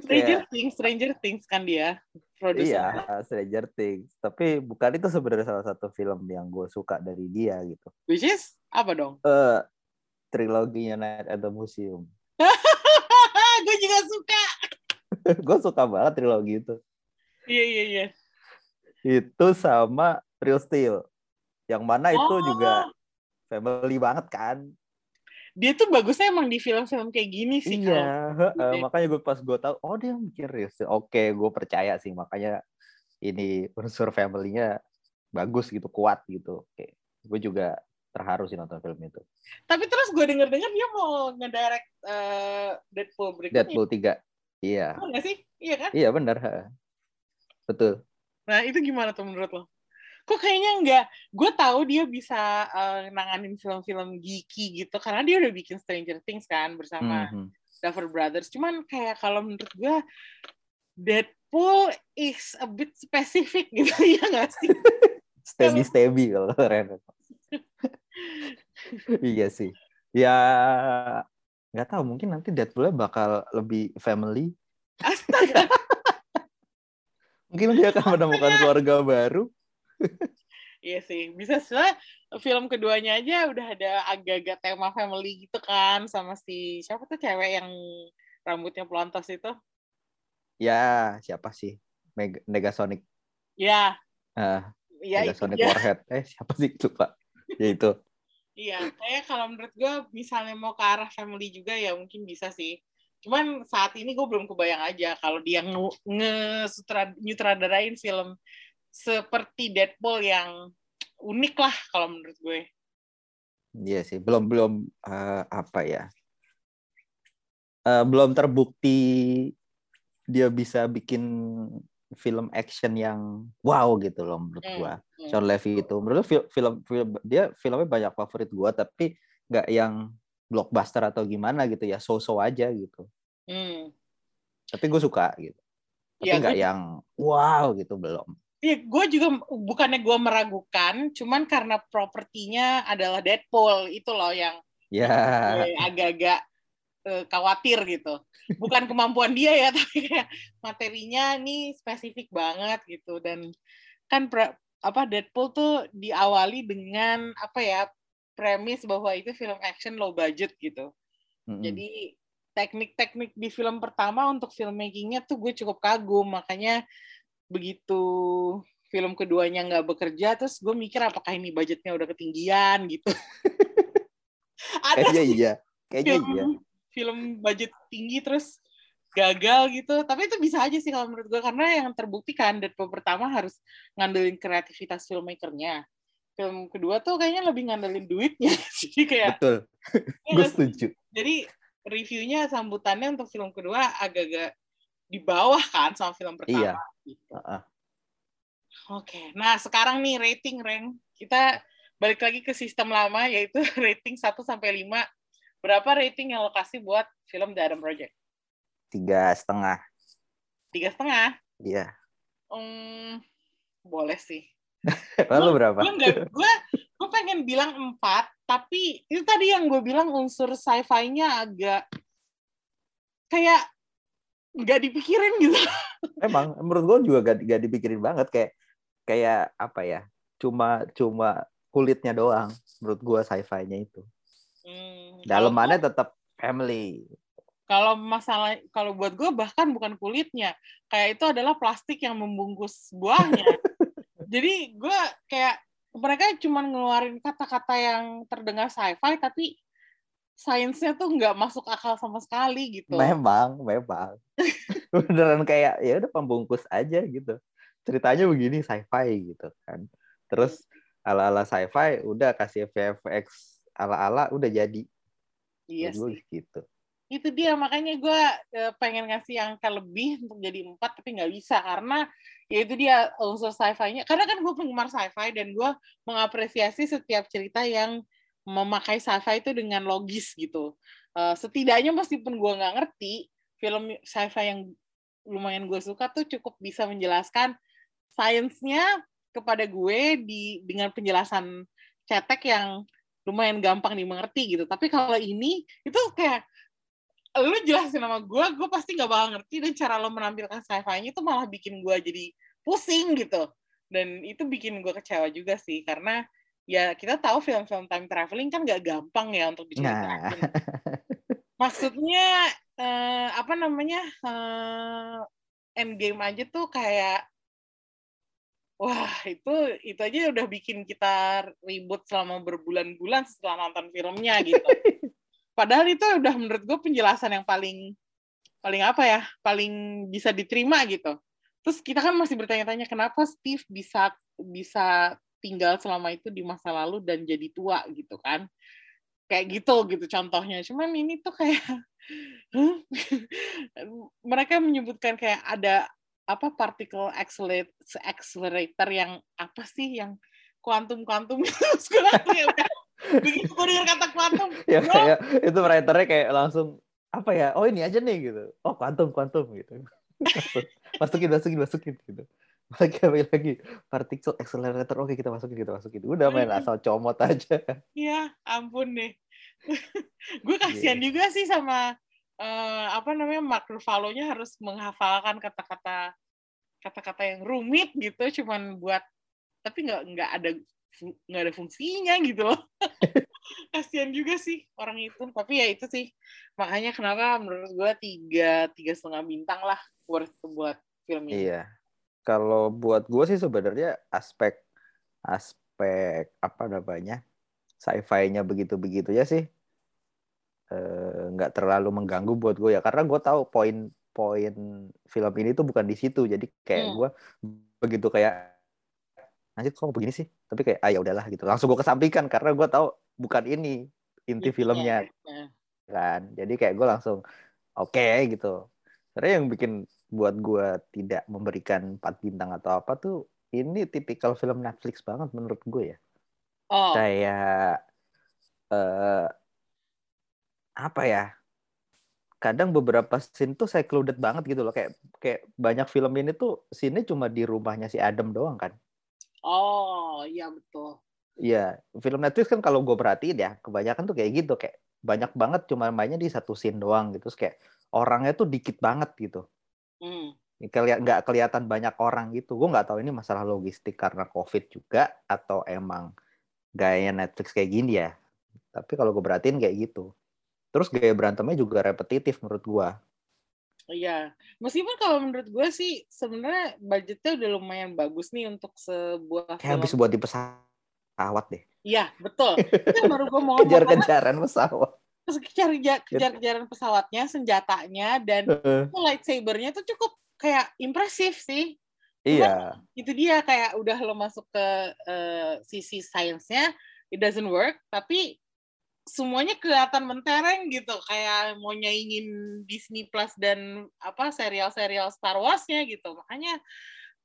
Stranger Kayak- Things Stranger Things kan dia produser. Iya Stranger Things. Tapi bukan itu sebenarnya salah satu film yang gue suka dari dia gitu. Which is apa dong? Eh triloginya Night at the Museum. Gue juga suka. Gue suka banget trilogi itu. Iya iya iya. Itu sama Real Steel. Yang mana itu Oh. juga family banget kan. Dia tuh bagusnya emang di film-film kayak gini sih iya ya. makanya gue pas gue tahu oh dia bikin Real Steel. Oke gue percaya sih. Makanya ini unsur family-nya bagus gitu kuat gitu. Oke gue juga terharu sih nonton film itu. Tapi terus gue denger dengar dia mau ngedirect eh, Deadpool berikutnya. Deadpool 3 iya. Nggak sih? Iya kan? Iya benar heeh. betul. Nah itu gimana tuh menurut lo? Kok kayaknya nggak gue tahu dia bisa eh, nanganin film-film geeky gitu karena dia udah bikin Stranger Things kan bersama Mhm. Duffer Brothers. Cuman kayak kalau menurut gue Deadpool is a bit specific gitu ya nggak sih? Steady steady kalau Ren iya sih. Ya nggak tahu mungkin nanti Deadpool bakal lebih family. Astaga. Mungkin dia akan menemukan keluarga baru. Iya sih, bisa soalnya film keduanya aja udah ada agak-agak tema family gitu kan sama si siapa tuh cewek yang rambutnya pelontos itu. ya siapa sih? Meg Negasonic. Ya, ah ya itu Negasonic dia. Warhead. Eh siapa sih? Lupa ya itu Iya, kayak kalau menurut gue misalnya mau ke arah family juga ya mungkin bisa sih. Cuman saat ini gue belum kebayang aja kalau dia nge, nge nyutradarain film seperti Deadpool yang unik lah kalau menurut gue. Iya sih belum belum eh, apa ya Eh, belum terbukti dia bisa bikin film action yang wow gitu loh menurut Hmm, gua. hmm. Sean Levy itu. Menurut film, film film dia filmnya banyak favorit gua tapi nggak yang blockbuster atau gimana gitu ya so-so aja gitu. Hmm. tapi gue suka gitu. Tapi Ya, nggak gue- yang wow gitu belum. Iya, gue juga bukannya gue meragukan, cuman karena propertinya adalah Deadpool itu loh yang ya gue agak-agak eh, khawatir gitu. Bukan kemampuan dia ya, tapi kayak materinya nih spesifik banget gitu dan kan pra- apa Deadpool tuh diawali dengan apa ya premis bahwa itu film action low budget gitu. Mm-mm. Jadi teknik-teknik di film pertama untuk filmmakingnya tuh gue cukup kagum makanya begitu film keduanya nggak bekerja terus gue mikir apakah ini budgetnya udah ketinggian gitu ada kayaknya sih iya kayaknya film iya film budget tinggi terus gagal gitu tapi itu bisa aja sih kalau menurut gue karena yang terbukti kan Deadpool pertama harus ngandelin kreativitas filmmakernya film kedua tuh kayaknya lebih ngandelin duitnya jadi kayak betul ya gue setuju jadi reviewnya sambutannya untuk film kedua agak-agak di bawah kan sama film pertama. Iya. Gitu. Heeh. Oke, nah sekarang nih rating rank kita balik lagi ke sistem lama yaitu rating 1 sampai 5 berapa rating yang lo kasih buat film The Adam Project? Tiga setengah. Tiga setengah? Iya. Hmm, boleh sih. Lalu berapa? Gue gue pengen bilang empat, tapi itu tadi yang gue bilang unsur sci-fi-nya agak kayak nggak dipikirin gitu. Emang menurut gue juga gak, gak dipikirin banget kayak kayak apa ya? Cuma cuma kulitnya doang menurut gue sci-fi-nya itu. Hmm, Dalemannya tetap family. Kalau masalah kalau buat gue bahkan bukan kulitnya, kayak itu adalah plastik yang membungkus buahnya. Jadi gue kayak mereka cuma ngeluarin kata-kata yang terdengar sci-fi tapi sainsnya tuh nggak masuk akal sama sekali gitu. Memang, memang. Beneran kayak ya udah pembungkus aja gitu. Ceritanya begini sci-fi gitu kan. Terus ala-ala sci-fi udah kasih VFX ala-ala udah jadi. Iya sih. gue gitu. Itu dia makanya gue eh, pengen ngasih angka lebih untuk jadi empat tapi nggak bisa karena ya itu dia unsur sci-fi-nya. Karena kan gue penggemar sci-fi dan gue mengapresiasi setiap cerita yang memakai sci-fi itu dengan logis gitu. Eh, setidaknya meskipun gue nggak ngerti, film sci-fi yang lumayan gue suka tuh cukup bisa menjelaskan sainsnya kepada gue di dengan penjelasan cetek yang lumayan gampang dimengerti gitu. Tapi kalau ini itu kayak lu jelasin sama gue, gue pasti nggak bakal ngerti dan cara lo menampilkan sci-fi-nya itu malah bikin gue jadi pusing gitu. Dan itu bikin gue kecewa juga sih karena ya kita tahu film-film time traveling kan nggak gampang ya untuk diceritain. Nah, Maksudnya eh, apa namanya eh, endgame aja tuh kayak wah itu itu aja udah bikin kita ribut selama berbulan-bulan setelah nonton filmnya gitu. Padahal itu udah menurut gue penjelasan yang paling paling apa ya paling bisa diterima gitu. Terus kita kan masih bertanya-tanya kenapa Steve bisa bisa tinggal selama itu di masa lalu dan jadi tua gitu kan kayak gitu gitu contohnya cuman ini tuh kayak huh? mereka menyebutkan kayak ada apa particle accelerate- accelerator yang apa sih yang kuantum kuantum begitu gue dengar kata kuantum ya kayak itu writernya kayak langsung apa ya? Oh ini aja nih gitu. Oh kuantum kuantum gitu. Masukin masukin masukin gitu. Lagi lagi lagi particle accelerator oke kita masukin kita masukin. Udah main asal comot aja. ya ampun deh gue kasihan juga sih sama eh, apa namanya Mark Ruffalo-nya harus menghafalkan kata-kata kata-kata yang rumit gitu cuman buat tapi nggak nggak ada nggak ada fungsinya gitu loh. Kasihan juga sih orang itu tapi ya itu sih. Makanya kenapa menurut gue tiga tiga setengah bintang lah worth buat film ini. Iya. Kalau buat gue sih sebenarnya aspek aspek apa namanya sci-fi-nya begitu-begitu ya sih eh, nggak terlalu mengganggu buat gue ya. Karena gue tahu poin-poin film ini tuh bukan di situ. Jadi kayak Hmm. gue begitu kayak nanti kok begini sih? Tapi kayak ah ya udahlah gitu. Langsung gue kesampingkan karena gue tahu bukan ini inti Intinya. filmnya Nah, kan. Jadi kayak gue langsung oke gitu. Sebenarnya yang bikin buat gue tidak memberikan 4 bintang atau apa tuh ini tipikal film Netflix banget menurut gue ya. Oh. Kayak eh apa ya kadang beberapa scene tuh saya secluded banget gitu loh kayak kayak banyak film ini tuh scene cuma di rumahnya si Adam doang kan oh iya betul Iya, film Netflix kan kalau gue perhatiin ya, kebanyakan tuh kayak gitu, kayak banyak banget cuma mainnya di satu scene doang gitu, terus kayak orangnya tuh dikit banget gitu. hmm. Kelihat nggak kelihatan banyak orang gitu. Gue nggak tahu ini masalah logistik karena COVID juga atau emang gayanya Netflix kayak gini ya. Tapi kalau gue perhatiin kayak gitu. Terus gaya berantemnya juga repetitif menurut gue. Iya, meskipun kalau menurut gue sih sebenarnya budgetnya udah lumayan bagus nih untuk sebuah Kayak habis buat di pesawat deh. Iya, betul. Itu baru gue mau Kejar-kejaran pesawat. terus kejar kejar-kejaran pesawatnya, senjatanya, dan itu lightsabernya tuh cukup kayak impresif sih. iya. Itu dia kayak udah lo masuk ke eh, sisi sainsnya, it doesn't work, tapi semuanya kelihatan mentereng gitu, kayak mau nyaingin Disney Plus dan apa serial-serial Star Wars-nya gitu. Makanya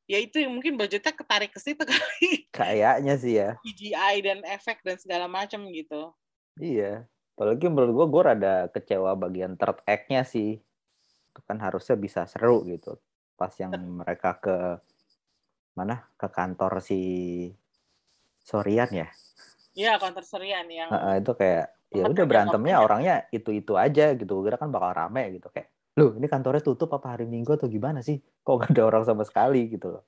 ya itu yang mungkin budgetnya ketarik ke situ kali Kayaknya sih ya. CGI dan efek dan segala macam gitu. Iya. Apalagi menurut gue, gue rada kecewa bagian third act-nya sih. Itu kan harusnya bisa seru gitu. Pas yang mereka ke mana? Ke kantor si Sorian ya. Iya, counter serian yang Heeh, itu kayak ya udah berantemnya orangnya itu-itu aja gitu. Kira kan bakal rame gitu kayak, "Loh, ini kantornya tutup apa hari Minggu atau gimana sih? Kok gak ada orang sama sekali?" gitu loh.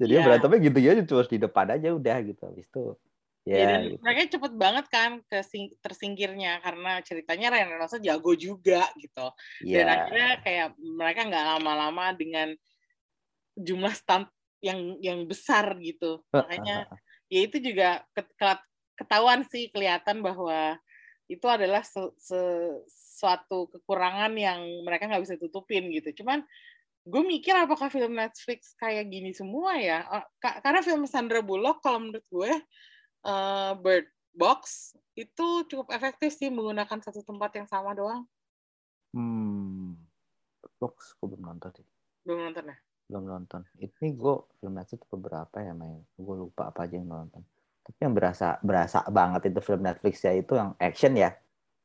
Jadi Iya. berantemnya gitu ya cuma di depan aja udah gitu. Habis itu Ya, ya dan gitu. mereka cepet banget kan ke tersingkirnya karena ceritanya Ryan Reynolds jago juga gitu. Dan Ya. akhirnya kayak mereka nggak lama-lama dengan jumlah stunt yang yang besar gitu. Makanya ya itu juga ketahuan sih kelihatan bahwa itu adalah se- se- suatu kekurangan yang mereka nggak bisa tutupin gitu. Cuman gue mikir apakah film Netflix kayak gini semua ya? Ka- Karena film Sandra Bullock kalau menurut gue eh, Bird Box itu cukup efektif sih menggunakan satu tempat yang sama doang. Hmm. Box gue belum nonton sih. Belum nonton ya? Belum nonton. Ini gue film Netflix beberapa ya main. Gue lupa apa aja yang gue nonton. Tapi yang berasa berasa banget itu film Netflix ya itu yang action ya.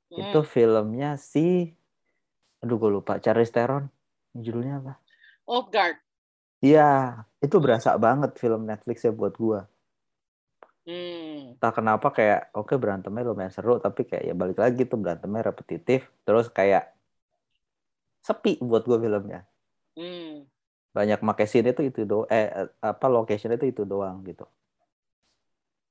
Hmm. Itu filmnya si aduh gue lupa Charlize Theron. Judulnya apa? Old Guard. Iya, itu berasa banget film Netflix ya buat gua. Hmm. Entah kenapa kayak oke berantemnya lumayan seru tapi kayak ya balik lagi tuh berantemnya repetitif terus kayak sepi buat gua filmnya. Hmm. Banyak make scene itu itu do eh apa location itu itu doang gitu.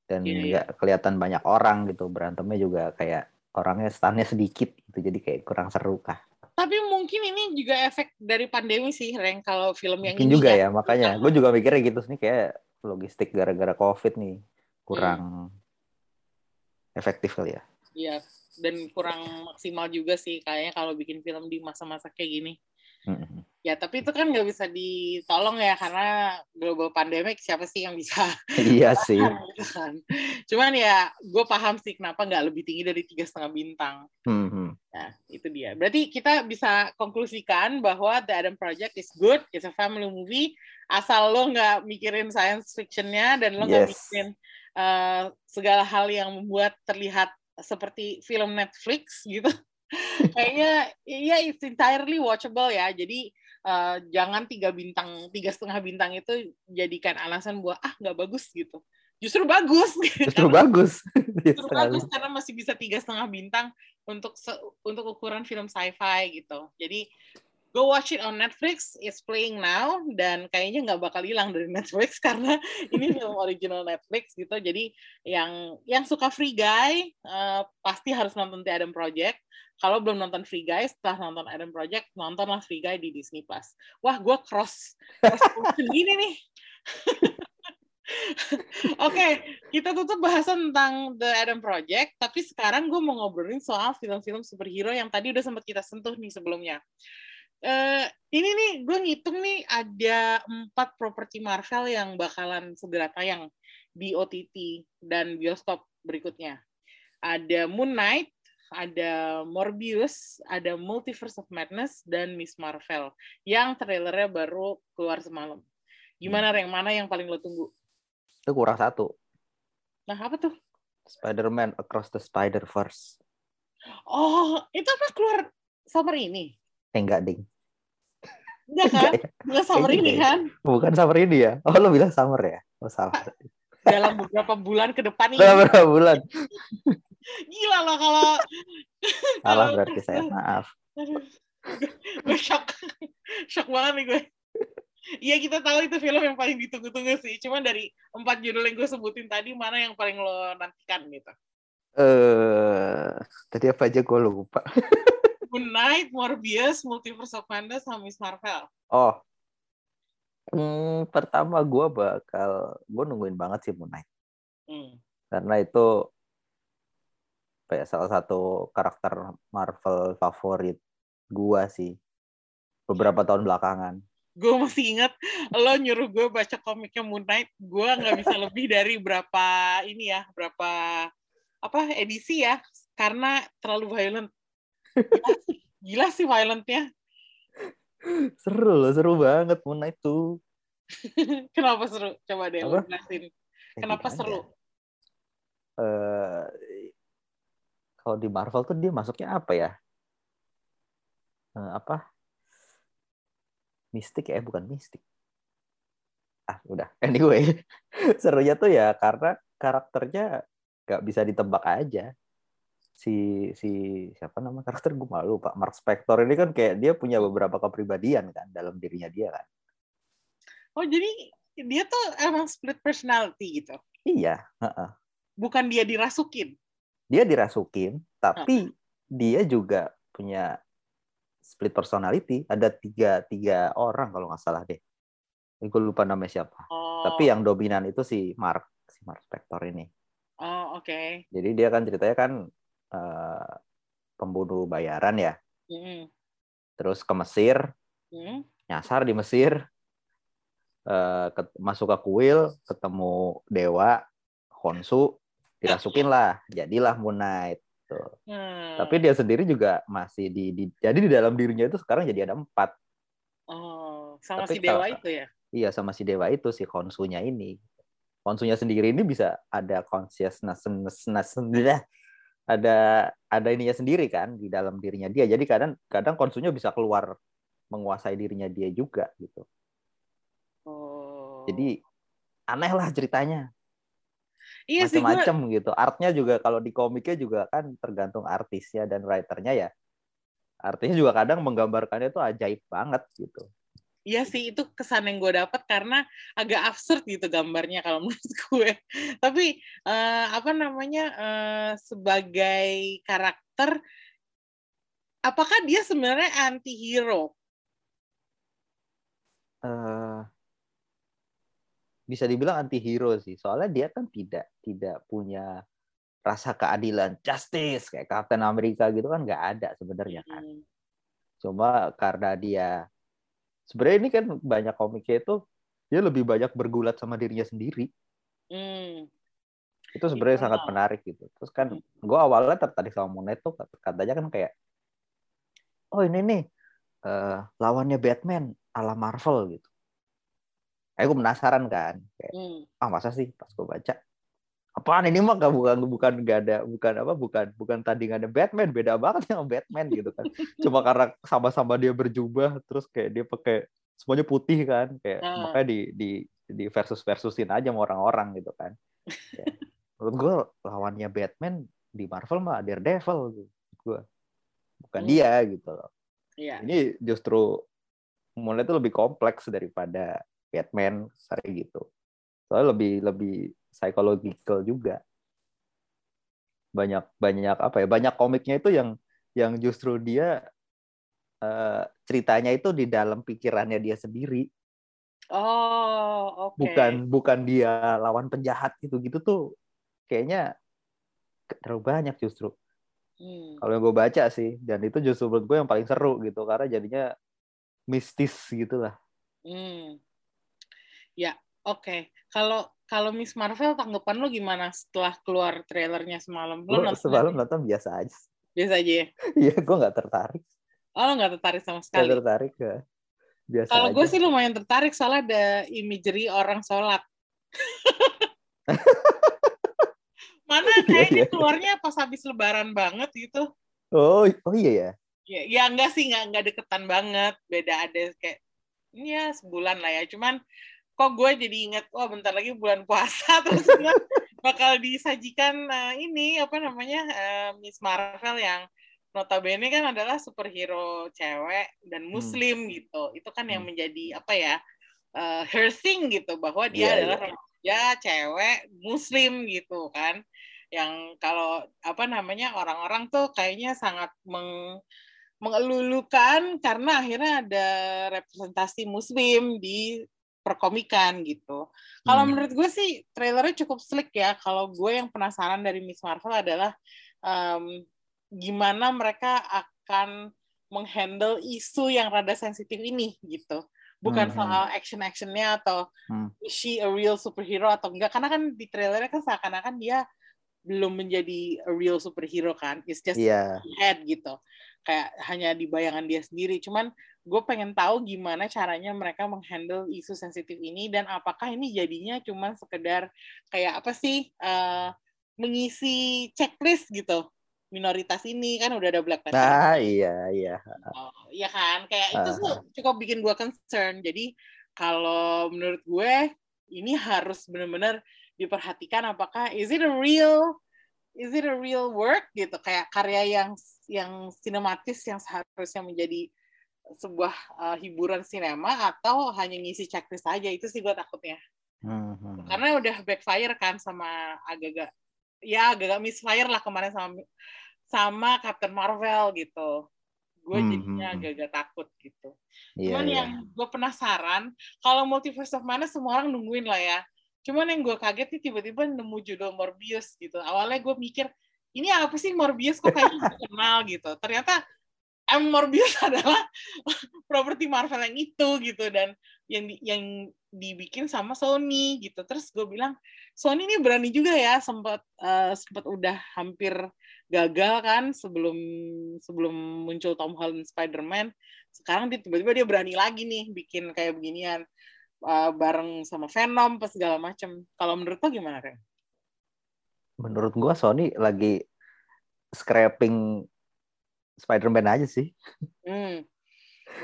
Dan Iya, iya. nggak kelihatan banyak orang gitu berantemnya juga kayak orangnya stunnya sedikit gitu jadi kayak kurang seru kah. Tapi mungkin ini juga efek dari pandemi sih, Reng. Kalau film yang Mungkin ini juga ya. ya makanya gue juga mikirnya gitu nih kayak logistik gara-gara covid nih kurang efektif kali ya. Iya, dan kurang maksimal juga sih kayaknya kalau bikin film di masa-masa kayak gini. Mm-mm. Ya, tapi itu kan nggak bisa ditolong ya karena global pandemic siapa sih yang bisa iya sih. gitu kan. Cuman ya gue paham sih kenapa nggak lebih tinggi dari tiga setengah bintang. Mhm. Nah, itu dia. Berarti kita bisa konklusikan bahwa The Adam Project is good, it's a family movie, asal lo nggak mikirin science fictionnya dan lo nggak Yes. mikirin uh, segala hal yang membuat terlihat seperti film Netflix gitu. Kayaknya ya it's entirely watchable ya. Jadi uh, jangan tiga bintang, tiga setengah bintang itu jadikan alasan buat ah nggak bagus gitu. Justru bagus. Justru bagus. Iya, Justru bagus karena masih bisa tiga setengah bintang untuk se- untuk ukuran film sci-fi gitu. Jadi go watch it on Netflix, it's playing now dan kayaknya nggak bakal hilang dari Netflix karena ini film original Netflix gitu. Jadi yang yang suka Free Guy eh, pasti harus nonton The Adam Project. Kalau belum nonton Free Guy, setelah nonton Adam Project, nontonlah Free Guy di Disney Plus. Wah, gue cross cross gini nih. Oke, kita tutup bahasan tentang The Adam Project, tapi sekarang gue mau ngobrolin soal film-film superhero yang tadi udah sempat kita sentuh nih sebelumnya. Eh, ini nih, gue ngitung nih ada empat properti Marvel yang bakalan segera tayang di OTT dan bioskop berikutnya. Ada Moon Knight, ada Morbius, ada Multiverse of Madness, dan Miss Marvel yang trailernya baru keluar semalam. Gimana, Reng? Mana yang paling lo tunggu? Itu kurang satu. Nah, apa tuh? Spider-Man Across the Spider-Verse. Oh, itu apa keluar summer ini? Eh, enggak, Ding. Enggak kan? Enggak ya? Enggak summer ini enggak kan? Bukan summer ini ya? Oh, lo bilang summer ya? Oh, salah. Dalam beberapa bulan ke depan ini. Udah berapa bulan? Gila loh kalau... Salah berarti saya. Maaf. Gue shock. shock banget nih gue. Iya kita tahu itu film yang paling ditunggu-tunggu sih. Cuman dari empat judul yang gue sebutin tadi, mana yang paling lo nantikan gitu? Eh, tadi apa aja gue lupa. Moon Knight, Morbius, Multiverse of Madness, sama Miss Marvel. Oh. Hmm, pertama gue bakal gue nungguin banget sih Moon Knight. Hmm. karena itu ya, salah satu karakter Marvel favorit gua sih beberapa tahun belakangan. gue masih ingat lo nyuruh gue baca komiknya Moon Knight gue nggak bisa lebih dari berapa ini ya berapa apa edisi ya karena terlalu violent gila, sih- gila sih violentnya Seru loh, seru banget Moon Knight tuh. kenapa seru coba deh Apa? jelasin Ya, kenapa seru? Eh, kalau di Marvel tuh dia masuknya apa ya? Eh, apa? Mistik ya, eh, bukan mistik. Ah, udah. Anyway, serunya tuh ya karena karakternya nggak bisa ditebak aja. Si si siapa nama karakter gue malu Pak Mark Spector ini kan kayak dia punya beberapa kepribadian kan dalam dirinya dia kan. Oh jadi dia tuh emang split personality gitu. Iya, heeh. Bukan dia dirasukin. dia dirasukin, tapi dia juga punya split personality. Ada tiga tiga orang kalau nggak salah deh. Ini gue lupa namanya siapa. Oh, Tapi yang dominan itu si Mark, si Mark Spector ini. Oh oke. Jadi dia kan ceritanya kan eh, pembunuh bayaran ya. Mm-mm. Terus ke Mesir, Mm. nyasar di Mesir, eh, ke- masuk ke kuil, ketemu dewa, Khonsu, dirasukin lah, jadilah Moon Knight. Tuh. Hmm. Tapi dia sendiri juga masih di, di jadi di dalam dirinya itu sekarang jadi ada empat. Oh, sama Tapi si dewa kalau- itu ya. Iya sama si dewa itu si konsunya ini. Konsunya sendiri ini bisa ada consciousness ada ada ininya sendiri kan di dalam dirinya dia. Jadi kadang kadang konsunya bisa keluar menguasai dirinya dia juga gitu. Oh. Jadi aneh lah ceritanya. iya Macam-macam gitu. Artnya juga kalau di komiknya juga kan tergantung artisnya dan writernya ya. Artinya juga kadang menggambarkannya itu ajaib banget gitu. Iya sih itu kesan yang gue dapat karena agak absurd gitu gambarnya kalau menurut gue. Tapi eh, apa namanya eh, sebagai karakter, apakah dia sebenarnya anti hero? eh bisa dibilang anti hero sih. Soalnya dia kan tidak tidak punya rasa keadilan, justice kayak Captain America gitu kan nggak ada sebenarnya kan. Hmm. Cuma karena dia sebenarnya ini kan banyak komiknya itu dia lebih banyak bergulat sama dirinya sendiri. Hmm. Itu sebenarnya Iya. sangat menarik gitu. Terus kan gue awalnya tertarik sama Moon Knight tuh katanya kan kayak oh ini nih eh, lawannya Batman ala Marvel gitu. Eh gue penasaran kan kayak Hmm. ah masa sih pas gue baca apaan ini mah gak bukan bukan gak ada bukan apa bukan bukan tandingannya Batman beda banget sama Batman gitu kan cuma karena sama-sama dia berjubah terus kayak dia pakai semuanya putih kan kayak Ah. makanya di di di versus versusin aja sama orang-orang gitu kan Ya. menurut gue lawannya Batman di Marvel mah Daredevil gitu gue bukan Hmm. dia gitu loh Iya. ini justru mulai itu lebih kompleks daripada Batman sering gitu soalnya lebih lebih psychological juga banyak banyak apa ya banyak komiknya itu yang yang justru dia eh, ceritanya itu di dalam pikirannya dia sendiri Oh, oke. bukan bukan dia lawan penjahat gitu gitu tuh kayaknya terlalu banyak justru Hmm. kalau yang gue baca sih dan itu justru menurut gue yang paling seru gitu karena jadinya mistis gitu lah Hmm. Ya, oke. Kalau kalau Miss Marvel tanggapan lo gimana setelah keluar trailernya semalam? Lo Gue nonton semalam nggak nonton biasa aja biasa aja ya? iya gue nggak tertarik Oh, lo nggak tertarik sama sekali? tertarik ya biasa Kalau gue aja. sih lumayan tertarik soalnya ada imagery orang sholat. Mana Iya, kayaknya iya. keluarnya pas habis lebaran banget gitu. oh oh iya ya Ya, ya enggak sih, enggak, enggak deketan banget. Beda ada kayak, ya sebulan lah ya. Cuman kok gue jadi inget, wah bentar lagi bulan puasa, terus bakal disajikan eh, ini, apa namanya, eh, Miss Marvel yang notabene kan adalah superhero cewek dan muslim gitu. Itu kan yang Hmm. menjadi, apa ya, eh, her thing gitu, bahwa dia Iya, adalah iya. remaja cewek muslim gitu kan yang kalau apa namanya orang-orang tuh kayaknya sangat meng, mengelulukan karena akhirnya ada representasi muslim di perkomikan gitu. Kalau Hmm. menurut gue sih trailernya cukup slick ya. Kalau gue yang penasaran dari Miss Marvel adalah em, gimana mereka akan menghandle isu yang rada sensitif ini gitu. Bukan Hmm, hmm. soal action-actionnya atau Hmm. is she a real superhero atau enggak. Karena kan di trailernya kan seakan-akan dia belum menjadi a real superhero kan. It's just iya head gitu kayak hanya di bayangan dia sendiri cuman gue pengen tahu gimana caranya mereka menghandle isu sensitif ini dan apakah ini jadinya cuman sekedar kayak apa sih eh, mengisi checklist gitu minoritas ini kan udah ada Black Panther. Nah, iya, iya. Oh, iya kan? Kayak itu Ah. tuh cukup bikin gue concern. Jadi kalau menurut gue ini harus benar-benar diperhatikan apakah is it a real is it a real work gitu kayak karya yang yang sinematis yang seharusnya menjadi sebuah uh, hiburan sinema atau hanya ngisi checklist aja itu sih gue takutnya. Hmm, hmm. karena udah backfire kan sama agak-agak ya agak-agak misfire lah kemarin sama sama Captain Marvel gitu. Gue Hmm, jadinya hmm, agak-agak takut gitu. Iya, cuman iya. yang gue penasaran kalau Multiverse of Madness semua orang nungguin lah ya. Cuman yang gue kaget nih tiba-tiba nemu judul Morbius gitu. Awalnya gue mikir ini apa sih Morbius? Kok kayaknya kenal gitu. Ternyata em Morbius adalah properti Marvel yang itu gitu dan yang di- yang dibikin sama Sony gitu. Terus gue bilang Sony ini berani juga ya sempat eh, sempat udah hampir gagal kan sebelum sebelum muncul Tom Holland Spider-Man. Sekarang tiba-tiba dia berani lagi nih bikin kayak beginian eh, bareng sama Venom pas segala macam kalau menurut lo gimana Ren? Menurut gua Sony lagi scrapping Spider-Man aja sih. Hmm.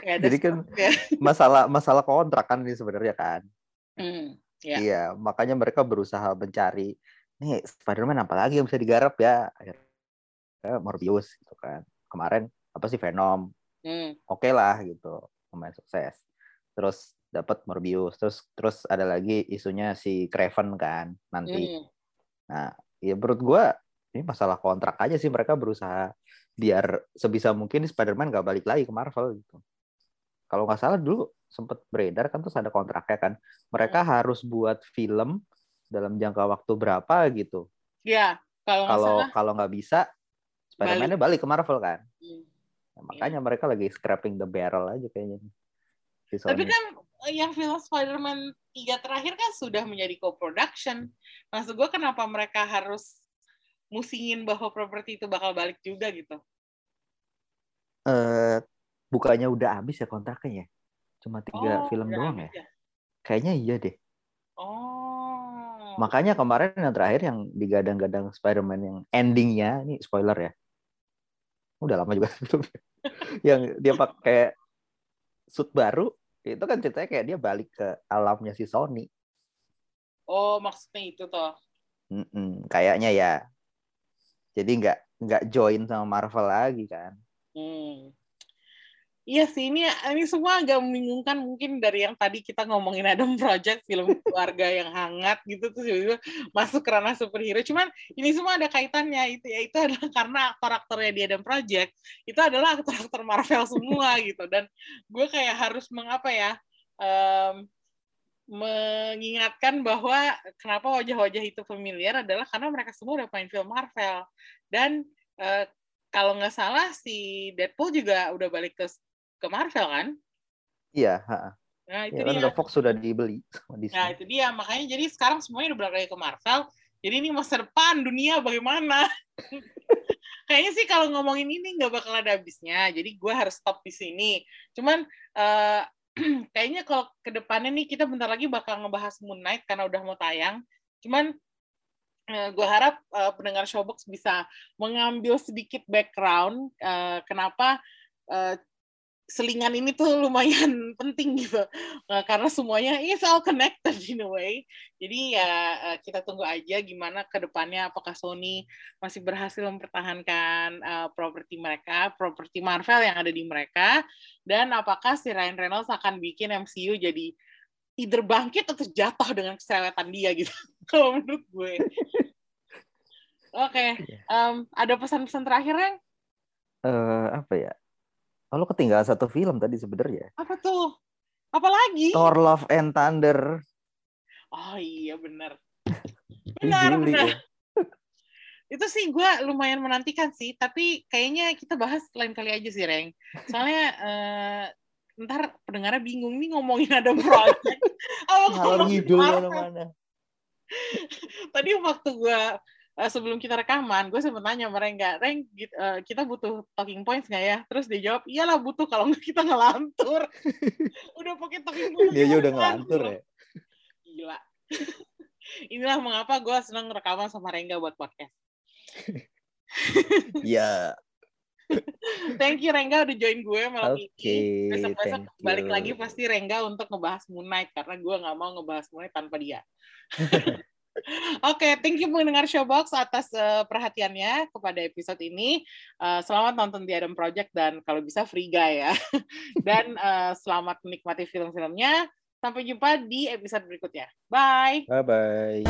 Ya, Jadi kan ya. masalah masalah kontrak kan ini sebenarnya kan. Hmm, ya. Iya, makanya mereka berusaha mencari nih Spider-Man apa lagi yang bisa digarap ya. Akhirnya Morbius gitu kan. Kemarin apa sih Venom? Hmm. Oke lah gitu, lumayan sukses. Terus dapat Morbius, terus terus ada lagi isunya si Craven kan nanti. Hmm. Nah, ya menurut gua ini masalah kontrak aja sih mereka berusaha biar sebisa mungkin Spider-Man gak balik lagi ke Marvel gitu. Kalau nggak salah dulu sempet beredar kan terus ada kontraknya kan. Mereka harus buat film dalam jangka waktu berapa gitu. Ya, kalau Kalau nggak bisa Spider-Man-nya balik ke Marvel kan. Hmm. Nah, makanya mereka lagi scrapping the barrel aja kayaknya. Tapi kan yang film Spider-Man 3 terakhir kan sudah menjadi co-production. Maksud gue kenapa mereka harus musingin bahwa properti itu bakal balik juga gitu. eh bukannya udah habis ya kontraknya ya? Cuma tiga Oh, film doang habis ya? Kayaknya iya deh. Oh. Makanya kemarin yang terakhir yang digadang-gadang Spider-Man yang endingnya, ini spoiler ya. Udah lama juga yang dia pakai suit baru, itu kan ceritanya kayak dia balik ke alamnya si Sony. Oh, maksudnya itu toh. Mm-mm, kayaknya ya. Jadi nggak nggak join sama Marvel lagi kan. Hmm. Iya sih, ini ini semua agak membingungkan mungkin dari yang tadi kita ngomongin Adam Project, film keluarga yang hangat gitu, terus tiba-tiba masuk ke ranah superhero. Cuman ini semua ada kaitannya, itu ya itu adalah karena aktor-aktornya di Adam Project itu adalah aktor-aktor Marvel semua gitu. Dan gue kayak harus mengapa ya, em, mengingatkan bahwa kenapa wajah-wajah itu familiar adalah karena mereka semua udah main film Marvel. Dan eh, kalau nggak salah si Deadpool juga udah balik ke ke Marvel kan? Iya, ha. Nah itu Ya, kan dia. udah Fox sudah dibeli. Nah itu dia makanya jadi sekarang semuanya udah balik lagi ke Marvel. Jadi ini masa depan dunia bagaimana? Kayaknya sih kalau ngomongin ini nggak bakal ada habisnya. Jadi gue harus stop di sini. Cuman eh, kayaknya kalau ke depannya nih kita bentar lagi bakal ngebahas Moon Knight karena udah mau tayang. Cuman gue harap eh, pendengar Showbox bisa mengambil sedikit background eh, kenapa eh, selingan ini tuh lumayan penting gitu. Eh, karena semuanya is all connected in a way. Jadi ya eh, kita tunggu aja gimana ke depannya apakah Sony masih berhasil mempertahankan eh, properti mereka properti Marvel yang ada di mereka dan apakah si Ryan Reynolds akan bikin MCU jadi either bangkit atau jatuh dengan keseretan dia gitu kalau menurut gue. Oke em, ada pesan-pesan terakhir yang Eh, apa ya? Oh, lo ketinggalan satu film tadi sebenarnya. apa tuh? Apa lagi Thor Love and Thunder. oh iya benar. Benar benar. itu sih gue lumayan menantikan sih tapi kayaknya kita bahas lain kali aja sih Reng. Soalnya eh, ntar pendengarnya bingung nih ngomongin ada project. Ngomongin ngidul mana-mana. tadi waktu gue eh, sebelum kita rekaman gue sempet nanya sama Reng Reng eh, kita butuh talking points nggak ya terus dia jawab iyalah butuh kalau nggak kita ngelantur udah pakai talking points Dia aja kita udah ngelantur ya. gila inilah mengapa gue seneng rekaman sama Rengga buat podcast Ya, Thank you Rengga udah join gue malam oke. ini. Besok-besok balik you. lagi pasti Rengga untuk ngebahas Moon Knight karena gue nggak mau ngebahas Moon Knight tanpa dia. Oke, thank you mendengar Showbox atas eh, perhatiannya kepada episode ini. Eh, selamat nonton The Adam Project dan kalau bisa free guy ya. dan eh, selamat menikmati film-filmnya. Sampai jumpa di episode berikutnya. Bye. Bye bye.